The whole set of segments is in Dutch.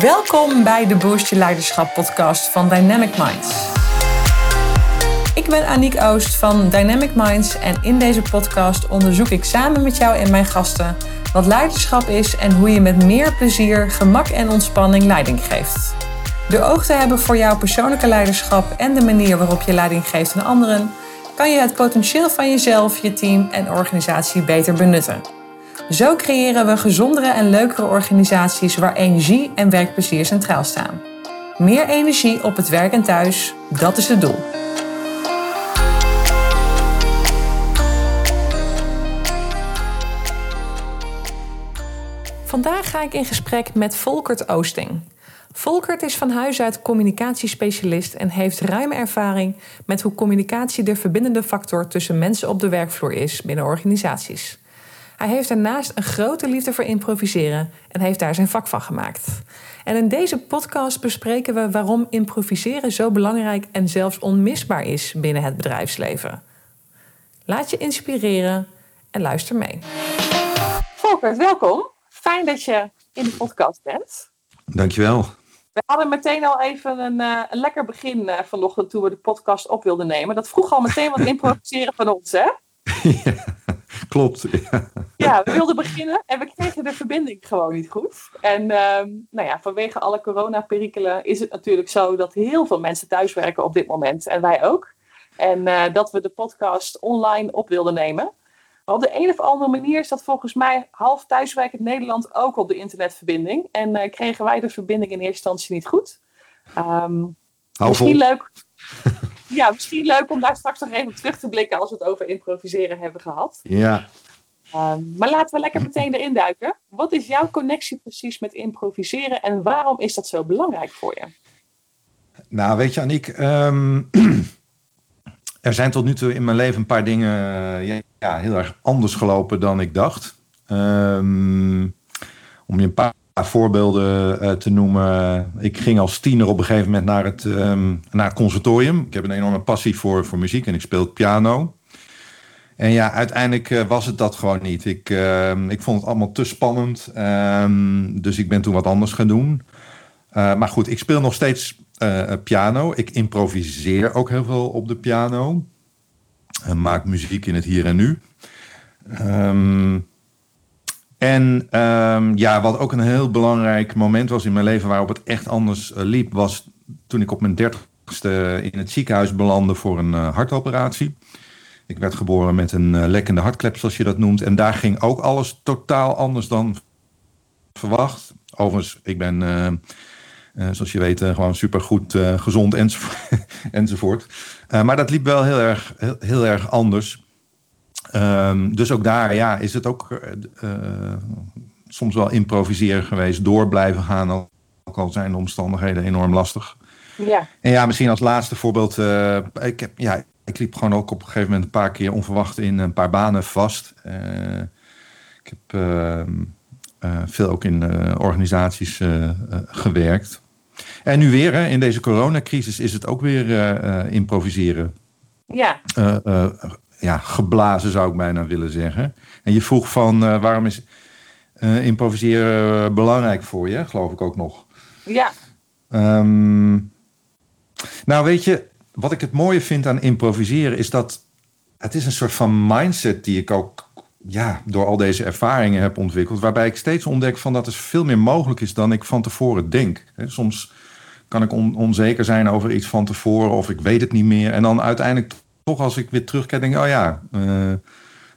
Welkom bij de Boost Je Leiderschap podcast van Dynamic Minds. Ik ben Aniek Oost van Dynamic Minds en in deze podcast onderzoek ik samen met jou en mijn gasten wat leiderschap is en hoe je met meer plezier, gemak en ontspanning leiding geeft. Door oog te hebben voor jouw persoonlijke leiderschap en de manier waarop je leiding geeft aan anderen, kan je het potentieel van jezelf, je team en organisatie beter benutten. Zo creëren we gezondere en leukere organisaties waar energie en werkplezier centraal staan. Meer energie op het werk en thuis, dat is het doel. Vandaag ga ik in gesprek met Volkert Oosting. Volkert is van huis uit communicatiespecialist en heeft ruime ervaring met hoe communicatie de verbindende factor tussen mensen op de werkvloer is binnen organisaties. Hij heeft daarnaast een grote liefde voor improviseren en heeft daar zijn vak van gemaakt. En in deze podcast bespreken we waarom improviseren zo belangrijk en zelfs onmisbaar is binnen het bedrijfsleven. Laat je inspireren en luister mee. Volkert, welkom. Fijn dat je in de podcast bent. Dankjewel. We hadden meteen al even een, uh, een lekker begin uh, vanochtend toen we de podcast op wilden nemen. Dat vroeg al meteen wat improviseren van ons, hè? ja, klopt. Ja. Ja. we wilden beginnen en we kregen de verbinding gewoon niet goed. En uh, nou ja, vanwege alle coronaperikelen is het natuurlijk zo dat heel veel mensen thuiswerken op dit moment. En wij ook. En uh, dat we de podcast online op wilden nemen. Maar op de een of andere manier is dat volgens mij half thuiswerkend Nederland ook op de internetverbinding. En uh, kregen wij de verbinding in eerste instantie niet goed. Um, misschien leuk. ja, misschien leuk om daar straks nog even op terug te blikken als we het over improviseren hebben gehad. Ja. Um, maar laten we lekker meteen erin duiken. Wat is jouw connectie precies met improviseren en waarom is dat zo belangrijk voor je? Nou, weet je, Aniek, um, er zijn tot nu toe in mijn leven een paar dingen ja, ja, heel erg anders gelopen dan ik dacht. Um, om je een paar voorbeelden uh, te noemen. Ik ging als tiener op een gegeven moment naar het, um, naar conservatorium. Ik heb een enorme passie voor, voor muziek en ik speel piano. En ja, uiteindelijk uh, was het dat gewoon niet. Ik, uh, ik vond het allemaal te spannend. Um, dus ik ben toen wat anders gaan doen. Uh, maar goed, ik speel nog steeds piano. Ik improviseer ook heel veel op de piano. En maak muziek in het hier en nu. Um, en ja, wat ook een heel belangrijk moment was in mijn leven waarop het echt anders liep, was toen ik op mijn dertigste in het ziekenhuis belandde voor een hartoperatie. Ik werd geboren met een uh, lekkende hartklep, zoals je dat noemt. En daar ging ook alles totaal anders dan verwacht. Overigens, ik ben, zoals je weet, gewoon supergoed gezond enzovoort. enzovoort. maar dat liep wel heel erg, heel, heel erg anders. Um, dus ook daar ja, is het ook uh, soms wel improviseren geweest. Door blijven gaan, ook al zijn de omstandigheden enorm lastig. Ja. En ja, misschien als laatste voorbeeld. Uh, ik, heb, ja, ik liep gewoon ook op een gegeven moment een paar keer onverwacht in een paar banen vast. Uh, ik heb veel ook in organisaties gewerkt. En nu weer, hè, in deze coronacrisis, is het ook weer improviseren. Ja ja, geblazen zou ik bijna willen zeggen. En je vroeg van waarom is improviseren belangrijk voor je, geloof ik ook nog. Ja. Um, nou, weet je, wat ik het mooie vind aan improviseren is dat het is een soort van mindset die ik ook ja, door al deze ervaringen heb ontwikkeld. Waarbij ik steeds ontdek van dat er veel meer mogelijk is dan ik van tevoren denk. Soms kan ik on onzeker zijn over iets van tevoren of ik weet het niet meer. En dan uiteindelijk toch als ik weer terugkijk, denk ik, oh ja, uh,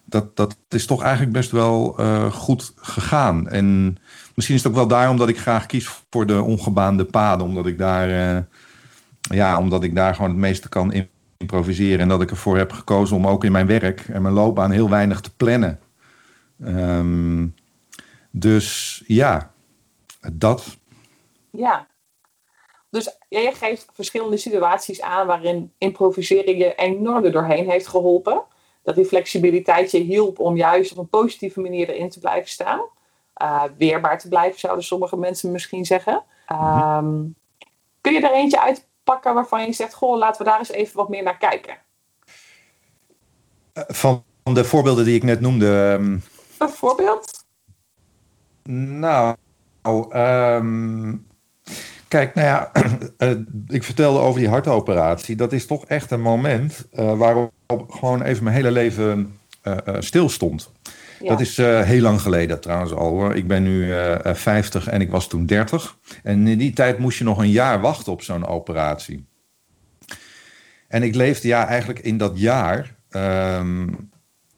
dat, dat is toch eigenlijk best wel uh, goed gegaan. En misschien is het ook wel daarom dat ik graag kies voor de ongebaande paden, omdat ik daar, uh, ja, omdat ik daar gewoon het meeste kan improviseren en dat ik ervoor heb gekozen om ook in mijn werk en mijn loopbaan heel weinig te plannen. Um, dus ja, dat. Ja, dus jij geeft verschillende situaties aan waarin improviseren je enorm er doorheen heeft geholpen. Dat die flexibiliteit je hielp om juist op een positieve manier erin te blijven staan. Uh, weerbaar te blijven, zouden sommige mensen misschien zeggen. Um, kun je er eentje uitpakken waarvan je zegt: Goh, laten we daar eens even wat meer naar kijken? Van de voorbeelden die ik net noemde. Um... Een voorbeeld? Nou, um, Kijk, nou ja, eh, ik vertelde over die hartoperatie. Dat is toch echt een moment uh, waarop gewoon even mijn hele leven uh, stil Dat is heel lang geleden trouwens al hoor. Ik ben nu 50 en ik was toen 30. En in die tijd moest je nog een jaar wachten op zo'n operatie. En ik leefde ja eigenlijk in dat jaar, um,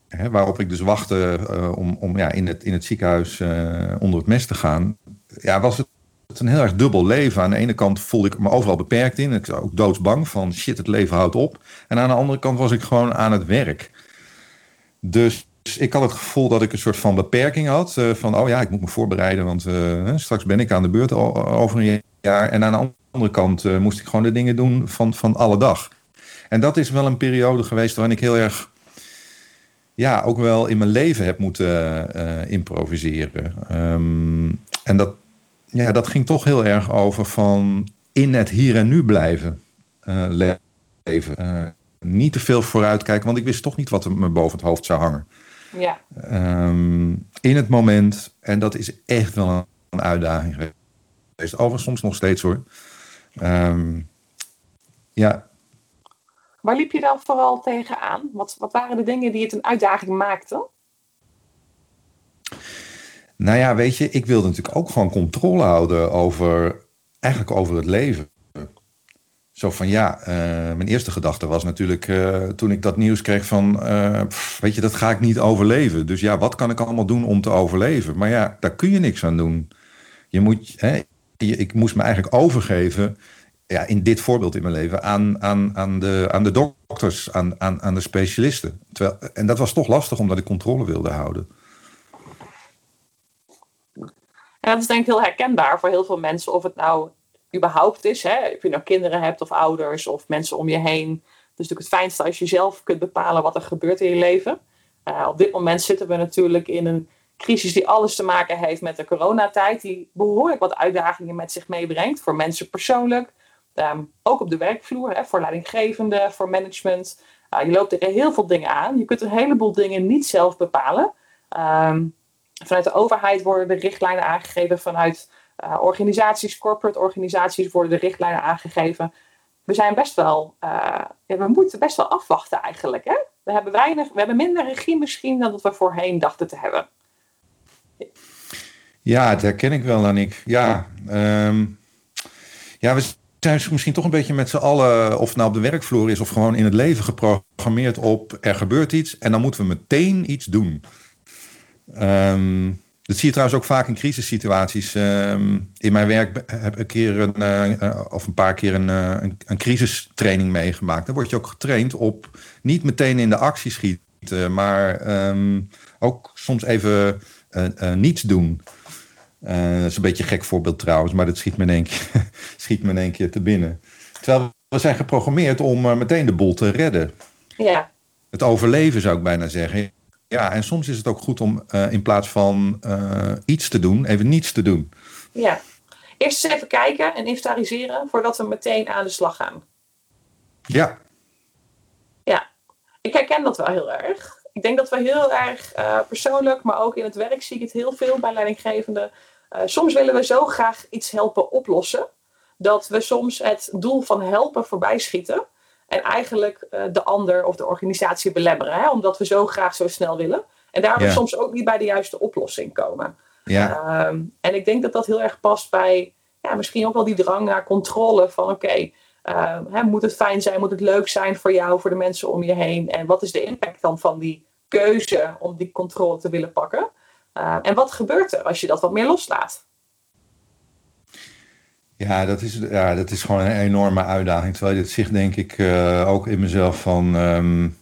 hè, waarop ik dus wachtte om, om ja, in, het, in het ziekenhuis onder het mes te gaan. Ja, was het een heel erg dubbel leven. Aan de ene kant voelde ik me overal beperkt in. Ik was ook doodsbang van shit, het leven houdt op. En aan de andere kant was ik gewoon aan het werk. Dus ik had het gevoel dat ik een soort van beperking had. Uh, van, oh ja, ik moet me voorbereiden, want uh, straks ben ik aan de beurt over een jaar. En aan de andere kant uh, moest ik gewoon de dingen doen van, van alle dag. En dat is wel een periode geweest waarin ik heel erg... Ja, ook wel in mijn leven heb moeten improviseren. Um, en dat, ja, dat ging toch heel erg over van in het hier en nu blijven leven. Niet te veel vooruitkijken, want ik wist toch niet wat me boven het hoofd zou hangen. Ja. Um, in het moment, en dat is echt wel een uitdaging geweest. Overigens soms nog steeds hoor. Um, ja. Waar liep je dan vooral tegenaan? Wat, wat waren de dingen die het een uitdaging maakten? Nou ja, weet je, ik wilde natuurlijk ook gewoon controle houden over, eigenlijk over het leven. Zo van ja, uh, mijn eerste gedachte was natuurlijk uh, toen ik dat nieuws kreeg van, pff, weet je, dat ga ik niet overleven. Dus ja, wat kan ik allemaal doen om te overleven? Maar ja, daar kun je niks aan doen. Je moet, hè, je, ik moest me eigenlijk overgeven, ja, in dit voorbeeld in mijn leven, aan, aan, aan, de, aan de dokters, aan, aan, aan de specialisten. Terwijl, en dat was toch lastig omdat ik controle wilde houden. En dat is denk ik heel herkenbaar voor heel veel mensen, of het nou überhaupt is, hè, of je nou kinderen hebt of ouders of mensen om je heen. Het is natuurlijk het fijnste als je zelf kunt bepalen wat er gebeurt in je leven. Uh, op dit moment zitten we natuurlijk in een crisis die alles te maken heeft met de coronatijd, die behoorlijk wat uitdagingen met zich meebrengt voor mensen persoonlijk, um, ook op de werkvloer, hè, voor leidinggevenden, voor management. Uh, je loopt er heel veel dingen aan. Je kunt een heleboel dingen niet zelf bepalen. Um, Vanuit de overheid worden de richtlijnen aangegeven, vanuit uh, organisaties, corporate organisaties worden de richtlijnen aangegeven. We zijn best wel, uh, we moeten best wel afwachten eigenlijk. Hè? We hebben weinig, we hebben minder regie misschien dan dat we voorheen dachten te hebben. Ja, dat herken ik wel, Anik. Ja, um, ja, we zijn misschien toch een beetje met z'n allen, of het nou op de werkvloer is of gewoon in het leven geprogrammeerd op er gebeurt iets en dan moeten we meteen iets doen. Um, dat zie je trouwens ook vaak in crisissituaties. Um, in mijn werk heb ik een keer een, uh, of een paar keer een, uh, een, een, crisistraining meegemaakt. Dan word je ook getraind op niet meteen in de actie schieten, maar um, ook soms even uh, niets doen. dat is een beetje een gek voorbeeld trouwens, maar dat schiet me in één keer, schiet me in één keer te binnen. Terwijl we zijn geprogrammeerd om meteen de boel te redden. Ja. Het overleven zou ik bijna zeggen. Ja, en soms is het ook goed om uh, in plaats van uh, iets te doen, even niets te doen. Ja, eerst eens even kijken en inventariseren voordat we meteen aan de slag gaan. Ja. Ja, ik herken dat wel heel erg. Ik denk dat we heel erg uh, persoonlijk, maar ook in het werk zie ik het heel veel bij leidinggevenden. soms willen we zo graag iets helpen oplossen, dat we soms het doel van helpen voorbij schieten. En eigenlijk uh, de ander of de organisatie belemmeren. Hè? Omdat we zo graag zo snel willen. En daarom ja. soms ook niet bij de juiste oplossing komen. Ja. Um, en ik denk dat dat heel erg past bij ja, misschien ook wel die drang naar controle. Van oké, okay, uh, moet het fijn zijn? Moet het leuk zijn voor jou, voor de mensen om je heen? En wat is de impact dan van die keuze om die controle te willen pakken? Uh, en wat gebeurt er als je dat wat meer loslaat? Ja dat, is, ja, dat is gewoon een enorme uitdaging. Terwijl je het zich denk ik uh, ook in mezelf van... Um,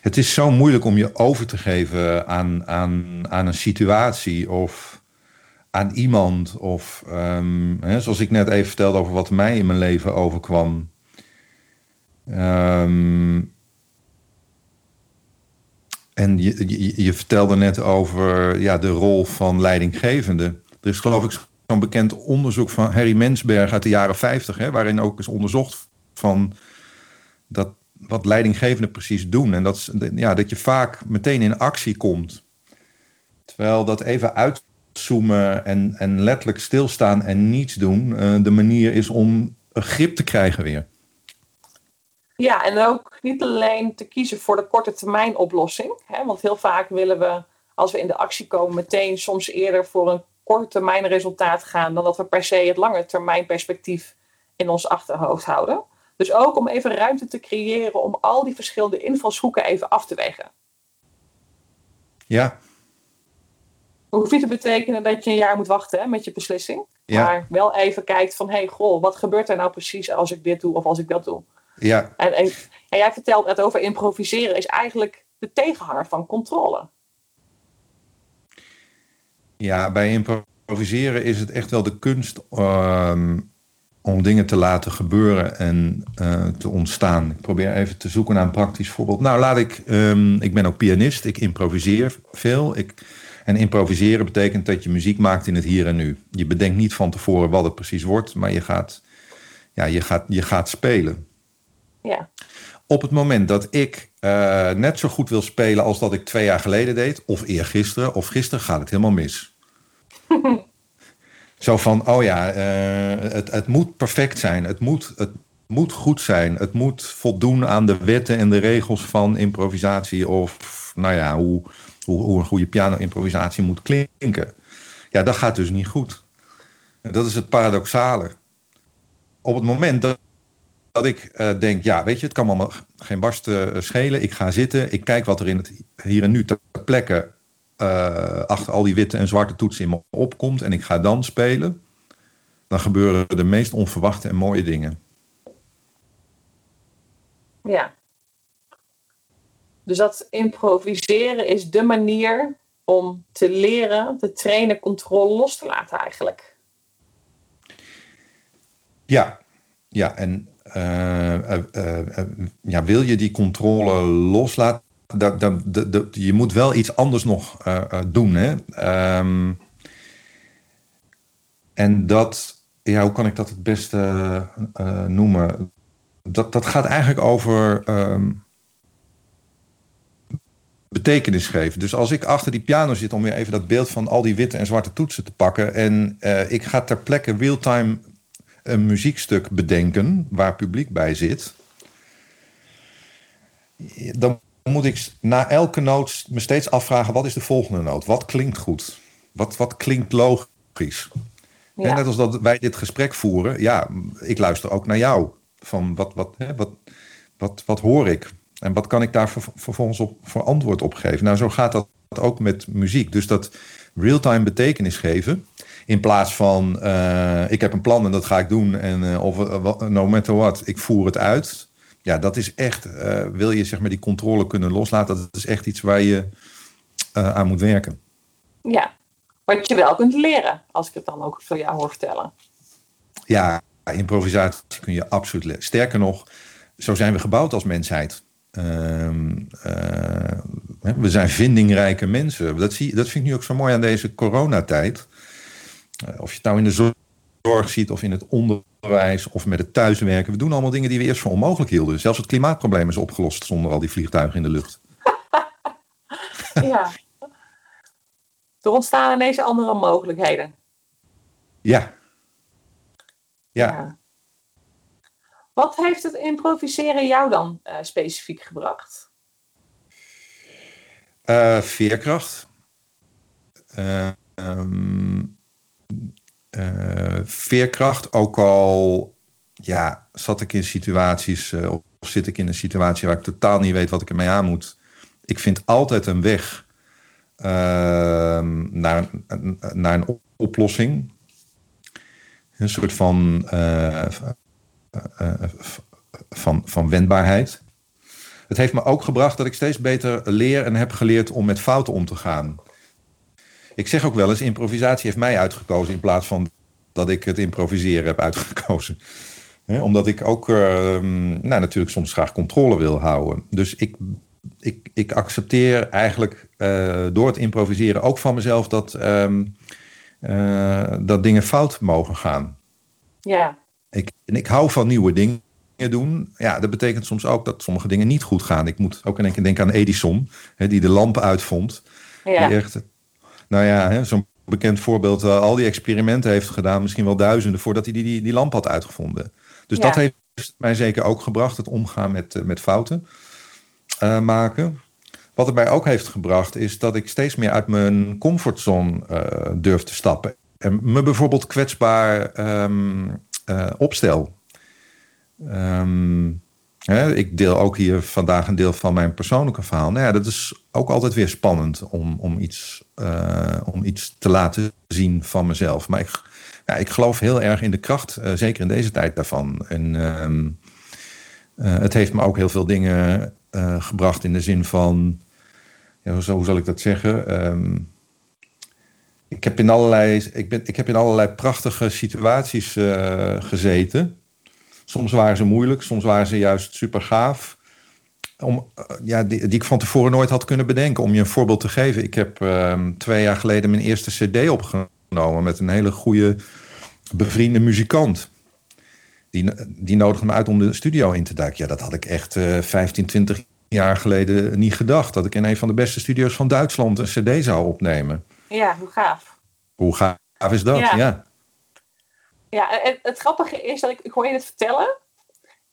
het is zo moeilijk om je over te geven aan, aan, aan een situatie of aan iemand. Of hè, zoals ik net even vertelde over wat mij in mijn leven overkwam. Um, en je, je, je, vertelde net over ja, de rol van leidinggevende. Er is geloof ik zo'n bekend onderzoek van Harry Mensberg uit de jaren 50, hè, waarin ook is onderzocht van dat, wat leidinggevenden precies doen. En dat, ja, dat je vaak meteen in actie komt. Terwijl dat even uit uitzoomen en, en letterlijk stilstaan en niets doen eh, de manier is om een grip te krijgen weer. Ja, en ook niet alleen te kiezen voor de korte termijn oplossing. Hè, want heel vaak willen we, als we in de actie komen, meteen soms eerder voor een korte termijn resultaat gaan dan dat we per se het lange termijn perspectief in ons achterhoofd houden. Dus ook om even ruimte te creëren om al die verschillende invalshoeken even af te wegen. Ja. Hoeft niet te betekenen dat je een jaar moet wachten hè, met je beslissing. Ja. Maar wel even kijkt van, hé, hey, goh, wat gebeurt er nou precies als ik dit doe of als ik dat doe? Ja. En, en, en jij vertelt het over improviseren is eigenlijk de tegenhanger van controle. Ja, bij improviseren is het echt wel de kunst ehm, om dingen te laten gebeuren en uh, te ontstaan. Ik probeer even te zoeken naar een praktisch voorbeeld. Nou, laat ik. Um, ik ben ook pianist. Ik improviseer veel. Ik, en improviseren betekent dat je muziek maakt in het hier en nu. Je bedenkt niet van tevoren wat het precies wordt, maar je gaat, ja, je gaat, je gaat spelen. Ja. Op het moment dat ik uh, net zo goed wil spelen als dat ik twee jaar geleden deed, of eergisteren, of gisteren, gaat het helemaal mis. Zo van, oh ja, uh, het, het moet perfect zijn. Het moet, het moet goed zijn. Het moet voldoen aan de wetten en de regels van improvisatie. Of, nou ja, hoe, hoe, hoe een goede piano-improvisatie moet klinken. Ja, dat gaat dus niet goed. Dat is het paradoxale. Op het moment dat, dat ik uh, denk, ja, weet je, het kan me allemaal geen barst uh, schelen. Ik ga zitten, ik kijk wat er in het hier en nu ter plekke uh, achter al die witte en zwarte toetsen in me opkomt en ik ga dan spelen, dan gebeuren de meest onverwachte en mooie dingen. Ja. Dus dat improviseren is de manier om te leren, te trainen, controle los te laten eigenlijk. Ja, ja en ja, wil je die controle loslaten? dat, dat, je moet wel iets anders nog doen. Hè? Um, en dat, ja, hoe kan ik dat het beste noemen? Dat, dat gaat eigenlijk over um, betekenis geven. Dus als ik achter die piano zit om weer even dat beeld van al die witte en zwarte toetsen te pakken. En ik ga ter plekke real-time een muziekstuk bedenken waar publiek bij zit. Dan moet ik na elke noot me steeds afvragen: wat is de volgende noot? Wat klinkt goed? Wat, wat klinkt logisch? Ja. En net als dat wij dit gesprek voeren, ja, ik luister ook naar jou. Van wat, wat, hè, wat, wat, wat hoor ik? En wat kan ik daar vervolgens op, voor antwoord op geven? Nou, zo gaat dat ook met muziek. Dus dat real-time betekenis geven. In plaats van uh, ik heb een plan en dat ga ik doen. En uh, of uh, no matter what, ik voer het uit ja, dat is echt, wil je zeg maar die controle kunnen loslaten, dat is echt iets waar je aan moet werken. Ja, wat je wel kunt leren, als ik het dan ook voor jou hoor vertellen. Ja, improvisatie kun je absoluut leren. Sterker nog, zo zijn we gebouwd als mensheid. Uh, we zijn vindingrijke mensen. Dat, zie, dat vind ik nu ook zo mooi aan deze coronatijd. Of je het nou in de zorg ziet of in het onderwijs of met het thuiswerken. We doen allemaal dingen die we eerst voor onmogelijk hielden. Zelfs het klimaatprobleem is opgelost zonder al die vliegtuigen in de lucht. ja. Er ontstaan ineens andere mogelijkheden. Ja. ja. ja. Wat heeft het improviseren jou dan uh, specifiek gebracht? Uh, veerkracht. Uh, um, uh, veerkracht, ook al ja, zat ik in situaties uh, of zit ik in een situatie waar ik totaal niet weet wat ik ermee aan moet. Ik vind altijd een weg uh, naar, naar een oplossing. Een soort van, uh, van, van wendbaarheid. Het heeft me ook gebracht dat ik steeds beter leer en heb geleerd om met fouten om te gaan ik zeg ook wel eens, improvisatie heeft mij uitgekozen in plaats van dat ik het improviseren heb uitgekozen. omdat ik ook uh, nou, natuurlijk soms graag controle wil houden. Dus ik, ik, ik accepteer eigenlijk uh, door het improviseren ook van mezelf dat, um, uh, dat dingen fout mogen gaan. Ja. Ik, en ik hou van nieuwe dingen doen. Ja, dat betekent soms ook dat sommige dingen niet goed gaan. Ik moet ook in één keer denken aan Edison, hè, die de lamp uitvond. Ja. Die echt nou ja, zo'n bekend voorbeeld al die experimenten heeft gedaan, misschien wel duizenden, voordat hij die, die, die lamp had uitgevonden. Dus dat heeft mij zeker ook gebracht, het omgaan met, met fouten maken. Wat het mij ook heeft gebracht, is dat ik steeds meer uit mijn comfortzone uh, durf te stappen. En me bijvoorbeeld kwetsbaar um, uh, opstel. Um, hè, ik deel ook hier vandaag een deel van mijn persoonlijke verhaal. Nou ja, dat is ook altijd weer spannend om, om, iets, uh, om iets te laten zien van mezelf. Maar ik, ja, ik geloof heel erg in de kracht, zeker in deze tijd daarvan. En um, het heeft me ook heel veel dingen gebracht in de zin van ja, hoe, zal ik dat zeggen? Um, ik, heb in allerlei, ik, ben, ik heb in allerlei prachtige situaties gezeten. Soms waren ze moeilijk, soms waren ze juist super gaaf. Om, uh, ja, die, die, ik van tevoren nooit had kunnen bedenken. Om je een voorbeeld te geven. Ik heb um, twee jaar geleden mijn eerste cd opgenomen met een hele goede bevriende muzikant. Die, die nodigde me uit om de studio in te duiken. Ja, dat had ik echt uh, 15, 20 jaar geleden niet gedacht. Dat ik in een van de beste studio's van Duitsland een cd zou opnemen. Ja, hoe gaaf. Hoe gaaf is dat? Ja. Ja, het grappige is dat ik, ik hoor je het vertellen.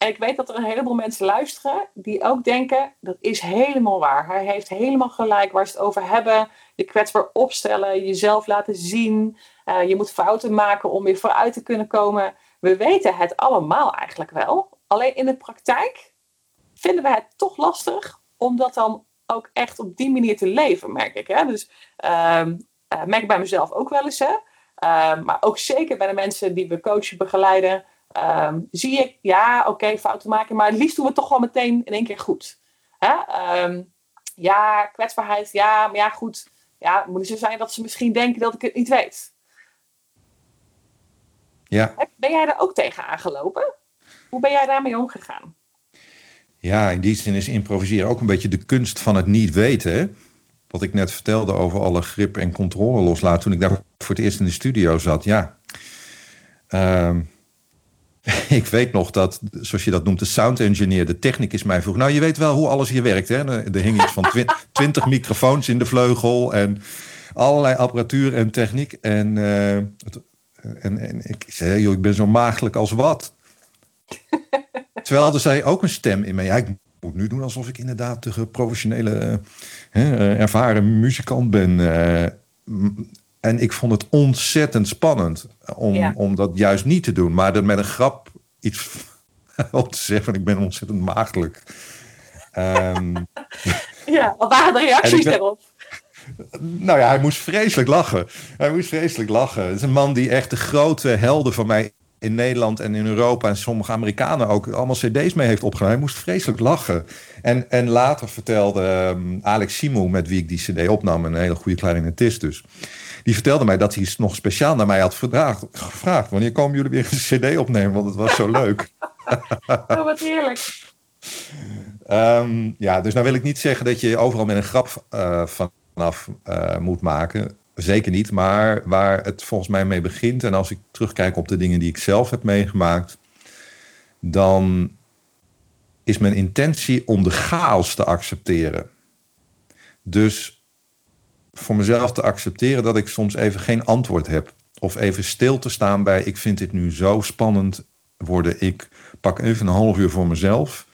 En ik weet dat er een heleboel mensen luisteren die ook denken, dat is helemaal waar. Hij heeft helemaal gelijk waar ze het over hebben. Je kwetsbaar opstellen, jezelf laten zien. Uh, je moet fouten maken om weer vooruit te kunnen komen. We weten het allemaal eigenlijk wel. Alleen in de praktijk vinden we het toch lastig om dat dan ook echt op die manier te leven, merk ik. Hè? Dus uh, merk ik bij mezelf ook wel eens. Hè? Uh, maar ook zeker bij de mensen die we coachen, begeleiden. Uh, zie ik, ja, oké, okay, fouten maken. Maar het liefst doen we het toch wel meteen in één keer goed. Hè? Ehm, ja, kwetsbaarheid, ja, maar ja, goed. Ja, moet niet zo zijn dat ze misschien denken dat ik het niet weet. Ja. Ben jij er ook tegen aangelopen? Hoe ben jij daarmee omgegaan? Ja, in die zin is improviseren ook een beetje de kunst van het niet weten. Hè? Wat ik net vertelde over alle grip en controle loslaten toen ik daar voor het eerst in de studio zat. Ja, uh, ik weet nog dat, zoals je dat noemt, de sound engineer, de technicus mij vroeg. Nou, je weet wel hoe alles hier werkt. Hè? Er hing iets van twintig microfoons in de vleugel en allerlei apparatuur en techniek. En, uh, en, en ik zei, joh, ik ben zo maagdelijk als wat. Terwijl er zei ook een stem in mij. Ja, ik moet nu doen alsof ik inderdaad de professionele, hè, ervaren muzikant ben. Uh, en ik vond het ontzettend spannend om, ja. om dat juist niet te doen. Maar er met een grap iets op te zeggen. Ik ben ontzettend maagdelijk. Um, ja, wat waren de reacties daarop? Nou ja, hij moest vreselijk lachen. Hij moest vreselijk lachen. Het is een man die echt de grote helden van mij in Nederland en in Europa en sommige Amerikanen ook allemaal cd's mee heeft opgenomen. Hij moest vreselijk lachen. En, en later vertelde um, Alex Simo, met wie ik die cd opnam, een hele goede clarinetist dus. Die vertelde mij dat hij nog speciaal naar mij had gevraagd. gevraagd wanneer komen jullie weer een cd opnemen? Want het was zo leuk. oh, wat heerlijk. Um, ja, dus nou wil ik niet zeggen dat je overal met een grap uh, vanaf uh, moet maken. Zeker niet, maar waar het volgens mij mee begint, en als ik terugkijk op de dingen die ik zelf heb meegemaakt, dan is mijn intentie om de chaos te accepteren. Dus voor mezelf te accepteren dat ik soms even geen antwoord heb. Of even stil te staan bij, ik vind dit nu zo spannend worden. Ik pak even een half uur voor mezelf.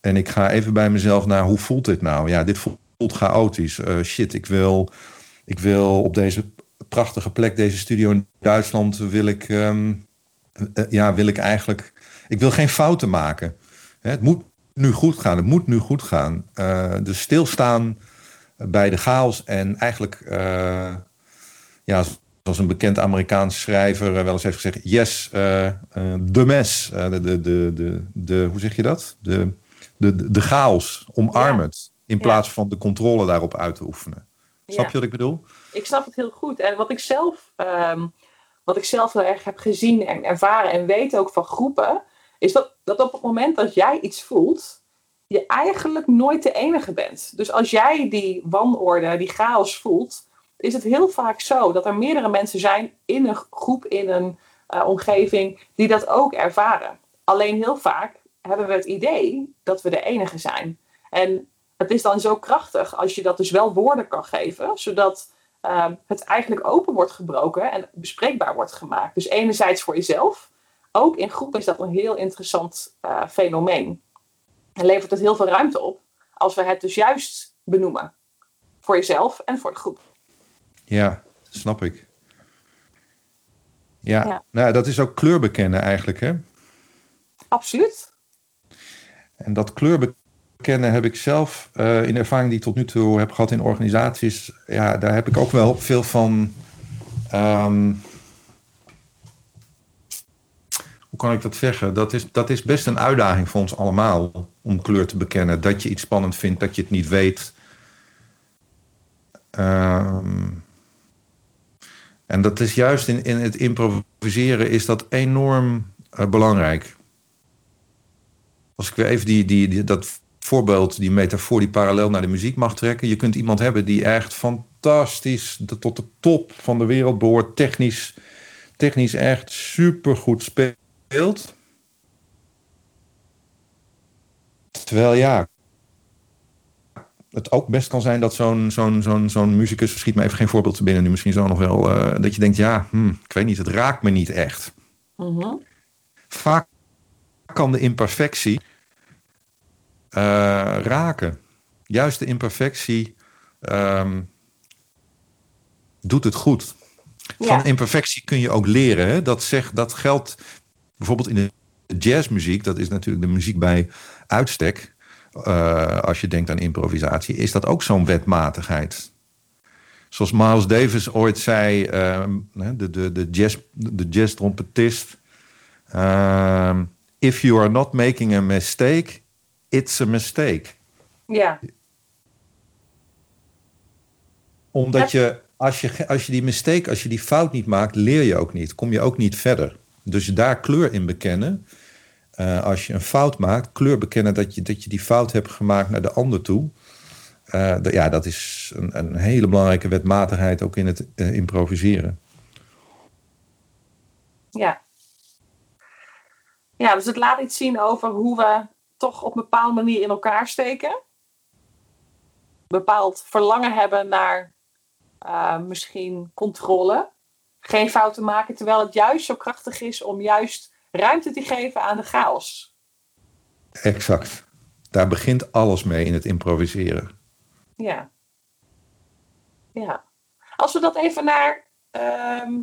En ik ga even bij mezelf naar, hoe voelt dit nou? Ja, dit voelt chaotisch. Uh, shit, ik wil ik wil op deze prachtige plek, deze studio in Duitsland, wil ik, um, ja, wil ik eigenlijk, ik wil geen fouten maken. Het moet nu goed gaan, het moet nu goed gaan. Uh, dus stilstaan bij de chaos en eigenlijk, uh, ja, zoals een bekend Amerikaans schrijver wel eens heeft gezegd, yes, de mes, de, de, de, de, de, hoe zeg je dat? De, de, de chaos, omarm het, in plaats van de controle daarop uit te oefenen. Snap je wat ik bedoel? Ik snap het heel goed. En wat ik zelf, um, wat ik zelf heel erg heb gezien en ervaren en weet ook van groepen, is dat, dat op het moment dat jij iets voelt, je eigenlijk nooit de enige bent. Dus als jij die wanorde, die chaos voelt, is het heel vaak zo dat er meerdere mensen zijn in een groep, in een uh, omgeving, die dat ook ervaren. Alleen heel vaak hebben we het idee dat we de enige zijn. En het is dan zo krachtig als je dat dus wel woorden kan geven, zodat ehm, het eigenlijk open wordt gebroken en bespreekbaar wordt gemaakt. Dus enerzijds voor jezelf, ook in groep is dat een heel interessant uh, fenomeen. En levert het heel veel ruimte op als we het dus juist benoemen. Voor jezelf en voor de groep. Ja, snap ik. Ja, Nou, dat is ook kleur bekennen eigenlijk, hè? Absoluut. En dat kleur bekennen heb ik zelf uh, in de ervaring die ik tot nu toe heb gehad in organisaties. Ja, daar heb ik ook wel veel van. Ehm, hoe kan ik dat zeggen? Dat is, dat is best een uitdaging voor ons allemaal om kleur te bekennen. Dat je iets spannend vindt, dat je het niet weet. Um, en dat is juist in, in het improviseren is dat enorm uh, belangrijk. Als ik weer even die, die, die, dat voorbeeld, die metafoor, die parallel naar de muziek mag trekken. Je kunt iemand hebben die echt fantastisch tot de top van de wereld behoort. Technisch, technisch echt supergoed speelt. Terwijl ja, het ook best kan zijn dat zo'n zo'n zo'n zo'n muzikus, schiet me even geen voorbeeld te binnen nu, misschien zo nog wel, uh, dat je denkt, ja, hm, ik weet niet, het raakt me niet echt. Mhm. Vaak kan de imperfectie uh, raken. Juist de imperfectie um, doet het goed. Van imperfectie kun je ook leren. Hè? Dat, zegt, dat geldt bijvoorbeeld in de jazzmuziek, dat is natuurlijk de muziek bij uitstek. Uh, als je denkt aan improvisatie, is dat ook zo'n wetmatigheid. Zoals Miles Davis ooit zei, uh, de, de, de, jazz, de jazz-trompetist. Uh, if you are not making a mistake, it's a mistake. Ja. Omdat je als, je, als je die mistake, als je die fout niet maakt, leer je ook niet. Kom je ook niet verder. Dus daar kleur in bekennen uh, als je een fout maakt, kleur bekennen dat je, dat je die fout hebt gemaakt naar de ander toe. Uh, ja, dat is een, een, hele belangrijke wetmatigheid ook in het uh, improviseren. Ja. Ja, dus het laat iets zien over hoe we toch op een bepaalde manier in elkaar steken. Bepaald verlangen hebben naar misschien controle. Geen fouten maken, terwijl het juist zo krachtig is om juist ruimte te geven aan de chaos. Exact. Daar begint alles mee in het improviseren. Ja. Ja. Als we dat even naar, uh,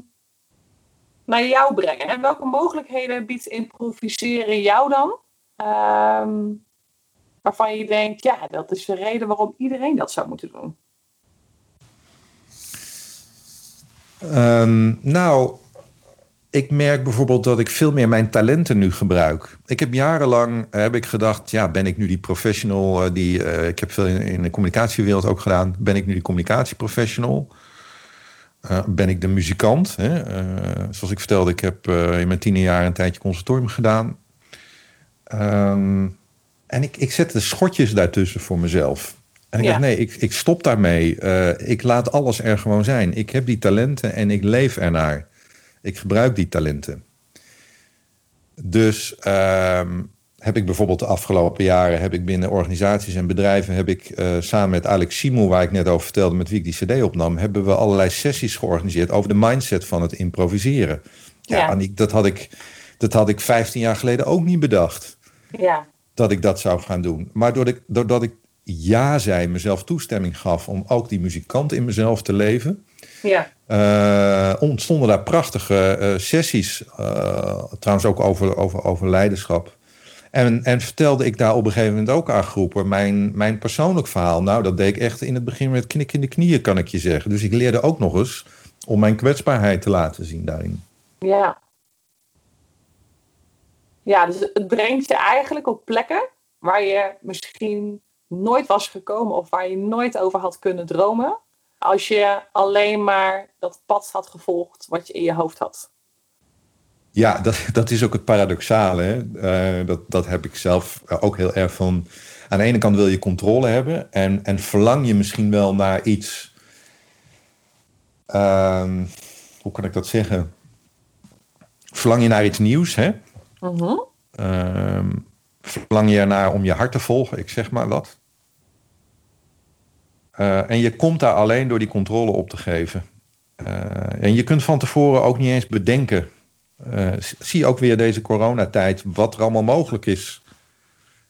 naar jou brengen. En welke mogelijkheden biedt improviseren jou dan? Uh, waarvan je denkt, ja, dat is de reden waarom iedereen dat zou moeten doen. Um, nou, ik merk bijvoorbeeld dat ik veel meer mijn talenten nu gebruik. Ik heb jarenlang eh, heb ik gedacht, ja, ben ik nu die professional uh, die uh, ik heb veel in, de communicatiewereld ook gedaan. Ben ik nu die communicatieprofessional? Ben ik de muzikant? Hè? zoals ik vertelde, ik heb in mijn tiende jaar een tijdje conservatorium gedaan. Um, en ik, ik zette de schotjes daartussen voor mezelf. En ik ja. dacht, nee, ik, ik stop daarmee. ik laat alles er gewoon zijn. Ik heb die talenten en ik leef ernaar. Ik gebruik die talenten. Dus um, heb ik bijvoorbeeld de afgelopen jaren heb ik binnen organisaties en bedrijven heb ik uh, samen met Alex Simon, waar ik net over vertelde, met wie ik die CD opnam, hebben we allerlei sessies georganiseerd over de mindset van het improviseren. Ja, ja. Aniek, dat had ik, dat had ik 15 jaar geleden ook niet bedacht. Ja. Dat ik dat zou gaan doen. Maar doordat ik, doordat ik ja zei, mezelf toestemming gaf om ook die muzikant in mezelf te leven, ja. Uh, ontstonden daar prachtige uh, sessies, uh, trouwens ook over, over, over leiderschap. En, en vertelde ik daar op een gegeven moment ook aan groepen mijn, mijn persoonlijk verhaal. Nou, dat deed ik echt in het begin met knik in de knieën, kan ik je zeggen. Dus ik leerde ook nog eens om mijn kwetsbaarheid te laten zien daarin. Ja. Ja, dus het brengt je eigenlijk op plekken waar je misschien nooit was gekomen of waar je nooit over had kunnen dromen als je alleen maar dat pad had gevolgd wat je in je hoofd had. Ja, dat, dat is ook het paradoxale. Uh, dat, dat heb ik zelf ook heel erg van. Aan de ene kant wil je controle hebben en, en verlang je misschien wel naar iets. Uh, hoe kan ik dat zeggen? Verlang je naar iets nieuws, hè? -huh. uh, verlang je ernaar om je hart te volgen, ik zeg maar wat. Uh, en je komt daar alleen door die controle op te geven. Uh, en je kunt van tevoren ook niet eens bedenken. Uh, zie ook weer deze coronatijd, wat er allemaal mogelijk is.